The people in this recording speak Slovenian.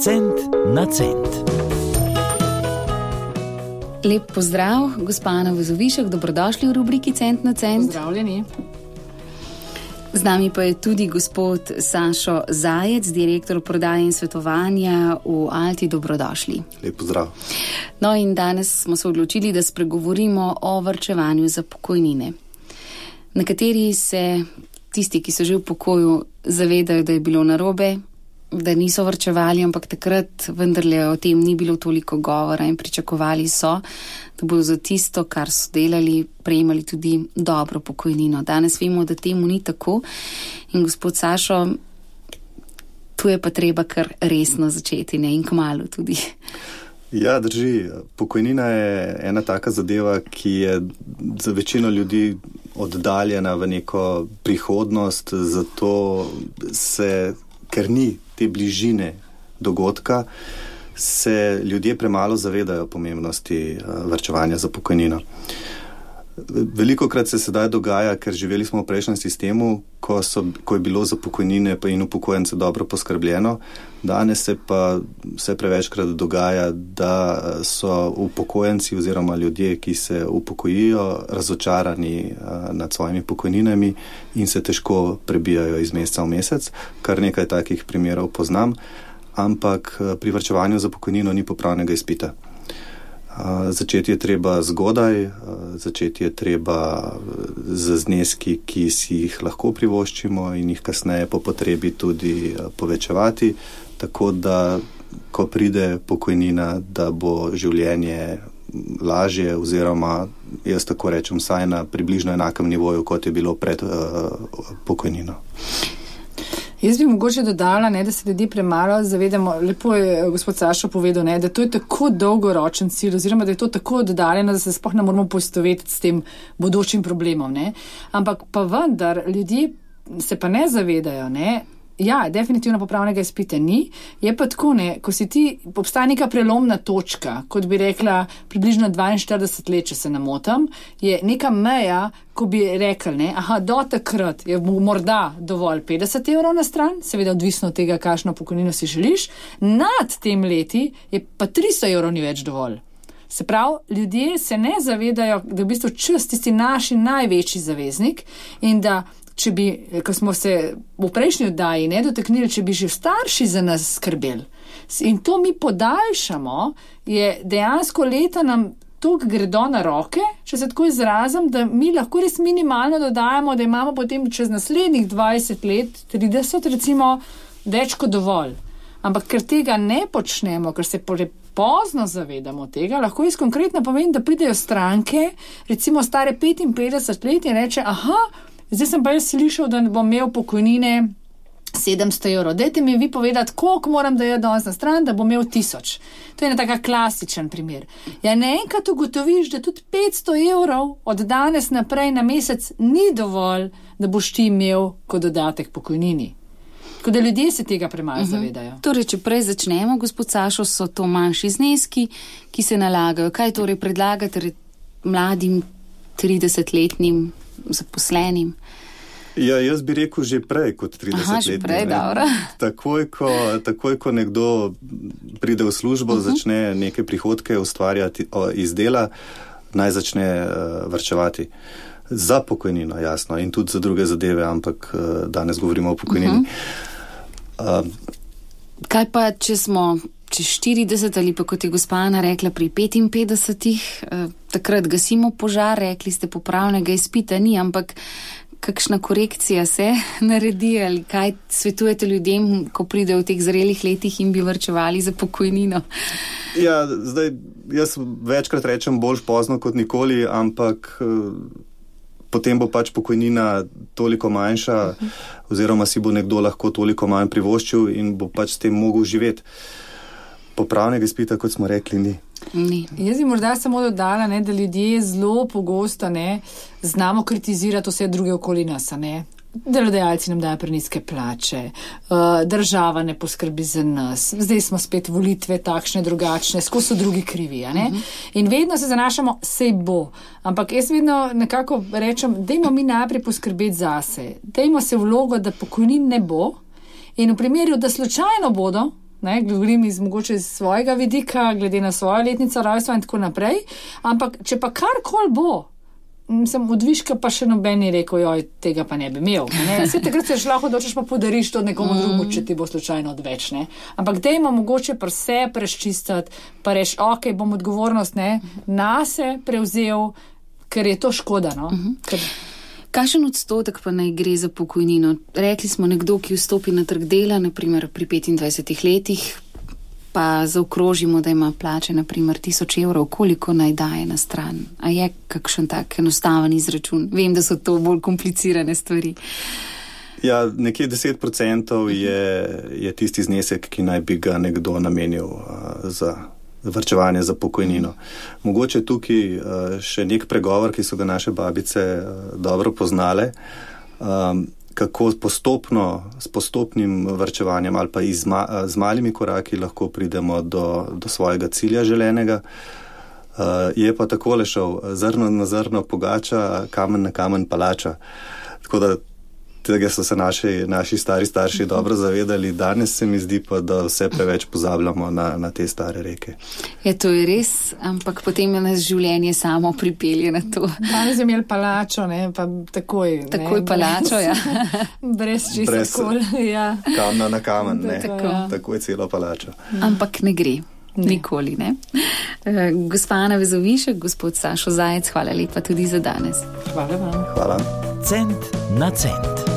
Cent na cent. Lep pozdrav, gospa Ana Vozovišek, dobrodošli v rubriki Cent na cent. Pozdravljeni. Z nami pa je tudi gospod Sašo Zajec, direktor prodaje in svetovanja v Alti. Dobrodošli. Lep pozdrav. No, in danes smo se odločili, da spregovorimo o vrčevanju za pokojnine. Nekateri se, tisti, ki so že v pokoju, zavedajo, da je bilo narobe, da niso vrčevali, ampak takrat vendarle o tem ni bilo toliko govora in pričakovali so, da bodo za tisto, kar so delali, prejemali tudi dobro pokojnino. Danes vemo, da temu ni tako in gospod Sašo, tu je pa treba kar resno začeti ne? in kmalo tudi. Ja, drži. Pokojnina je ena taka zadeva, ki je za večino ljudi oddaljena v neko prihodnost, zato se, ker ni te bližine dogodka, se ljudje premalo zavedajo pomembnosti vrčevanja za pokojnino. Veliko krat se sedaj dogaja, ker živeli smo v prejšnjem sistemu, ko, so, ko je bilo za pokojnine in upokojence dobro poskrbljeno. Danes se pa vse prevečkrat dogaja, da so upokojenci oziroma ljudje, ki se upokojijo, razočarani nad svojimi pokojninami in se težko prebijajo iz meseca v mesec. Kar nekaj takih primerov poznam, ampak pri vrčevanju za pokojnino ni popravnega izpita. Začeti je treba zgodaj, začeti je treba z zneski, ki si jih lahko privoščimo in jih kasneje po potrebi tudi povečevati, tako da, ko pride pokojnina, da bo življenje lažje oziroma, jaz tako rečem, vsaj na približno enakem nivoju, kot je bilo pred uh, pokojnino. Jaz bi mogoče dodala, ne, da se ljudje premalo zavedamo. Lepo je gospod Sašo povedal, ne, da to je tako dolgoročen cilj, oziroma da je to tako oddaljeno, da se sploh ne moramo poistovetiti s tem bodočim problemom. Ne. Ampak pa vendar ljudje se pa ne zavedajo. Ne, Ja, definitivno popravnega izpita ni. Je pa tako, ne, ko si ti obstaja neka prelomna točka, kot bi rekla, približno 42 let, če se namotam, je neka meja, ko bi rekli, ne, aha, do takrat je morda dovolj 50 evrov na stran, seveda odvisno od tega, kakšno pokojnino si želiš, nad tem leti je pa 300 evrov ni več dovolj. Se pravi, ljudje se ne zavedajo, da je v bistvu čas tisti naš največji zaveznik in da če bi, ko smo se v prejšnji oddaji ne dotaknili, če bi že starši za nas skrbeli in to mi podaljšamo, je dejansko leta nam tok gredo na roke, če se tako izrazim, da mi lahko res minimalno dodajamo, da imamo potem čez naslednjih 20 let, 30 recimo, več kot dovolj. Ampak ker tega ne počnemo, ker se pozno zavedamo tega, lahko jaz konkretno povem, da pridejo stranke, recimo stare 55 let in reče, aha, Zdaj sem pa jaz slišal, da bom imel pokojnine 700 evrov. Dajte mi vi povedati, koliko moram dati danes na stran, da bom imel 1000. To je en tak klasičen primer. Ja, naenkrat ugotoviš, da tudi 500 evrov od danes naprej na mesec ni dovolj, da boš ti imel kot dodatek pokojnini. Tako da ljudje se tega premalo uh -huh. zavedajo. Torej, če prej začnemo, gospod Sašo, so to manjši zneski, ki se nalagajo. Kaj torej predlagate mladim 30-letnim zaposlenim. Ja, jaz bi rekel že prej kot 30 Aha, let. Prej, takoj, ko, takoj, ko nekdo pride v službo, uh -huh. začne neke prihodke ustvarjati iz dela, naj začne uh, vrčevati. Za pokojnino, jasno, in tudi za druge zadeve, ampak uh, danes govorimo o pokojnini. Uh -huh. uh, Kaj pa, če smo čez 40 ali pa kot je gospana rekla pri 55, eh, takrat gasimo požar, rekli ste popravnega izpita ni, ampak kakšna korekcija se naredi ali kaj svetujete ljudem, ko pridejo v teh zrelih letih in bi vrčevali za pokojnino? Ja, zdaj jaz večkrat rečem bolj pozno kot nikoli, ampak. Eh, potem bo pač pokojnina toliko manjša, -huh. oziroma si bo nekdo lahko toliko manj privoščil in bo pač s tem mogel živeti. Popravnega izpita, kot smo rekli, ni. ni. Jaz bi morda samo dodala, ne, da ljudje zelo pogosto ne, znamo kritizirati vse druge okoli nas. Ne. Delodajalci nam dajo preniske plače, uh, država ne poskrbi za nas, zdaj smo spet volitve takšne, drugačne, skozi so drugi krivi. Uh -huh. In vedno se zanašamo, sej bo. Ampak jaz vedno nekako rečem, dajmo mi najprej poskrbeti zase, dajmo se vlogo, da pokojnin ne bo. In v primeru, da slučajno bodo, Ne, govorim iz mogoče iz svojega vidika, glede na svojo letnico rojstva in tako naprej. Ampak, če pa karkoli bo, sem odviška, pa še noben je rekel, joj, tega pa ne bi imel. Ne? Vse takrat se že lahko odločiš, pa podariš to nekomu mm. drugemu, če ti bo slučajno odveč. Ne? Ampak dejmo mogoče pa vse preščistati, pa reš, ok, bom odgovornost ne, na se prevzel, ker je to škoda. No? Mm -hmm. ker... Kakšen odstotek pa naj gre za pokojnino? Rekli smo, nekdo, ki vstopi na trg dela, naprimer pri 25 letih, pa zaokrožimo, da ima plače naprimer 1000 evrov, koliko naj daje na stran. A je kakšen tak enostaven izračun? Vem, da so to bolj komplicirane stvari. Ja, nekje 10% je, je tisti znesek, ki naj bi ga nekdo namenil uh, za vrčevanje za pokojnino. Mogoče tukaj uh, še nek pregovor, ki so ga naše babice uh, dobro poznale. Um, kako postopno, s postopnim vrčevanjem ali pa izma, z malimi koraki lahko pridemo do, do svojega cilja želenega. Uh, je pa tako le šel, zrno na zrno pogača, kamen na kamen palača. Tako da tega so se naši, naši stari starši mhm. dobro zavedali, danes se mi zdi pa, da vse preveč pozabljamo na, na te stare reke. Je to je res, ampak potem je nas življenje samo pripelje na to. Danes je imel palačo, ne, pa takoj. Takoj ne, palačo, ja. Brez čisto kol. Ja. Kamna na kamen, ne. Tako. Ja. Takoj celo palačo. Ampak ne gre. Ne. Nikoli ne. Uh, gospa Ana Vezovišek, gospod Sašo Zajec, hvala lepa tudi za danes. Hvala vam. Hvala. Cent na cent.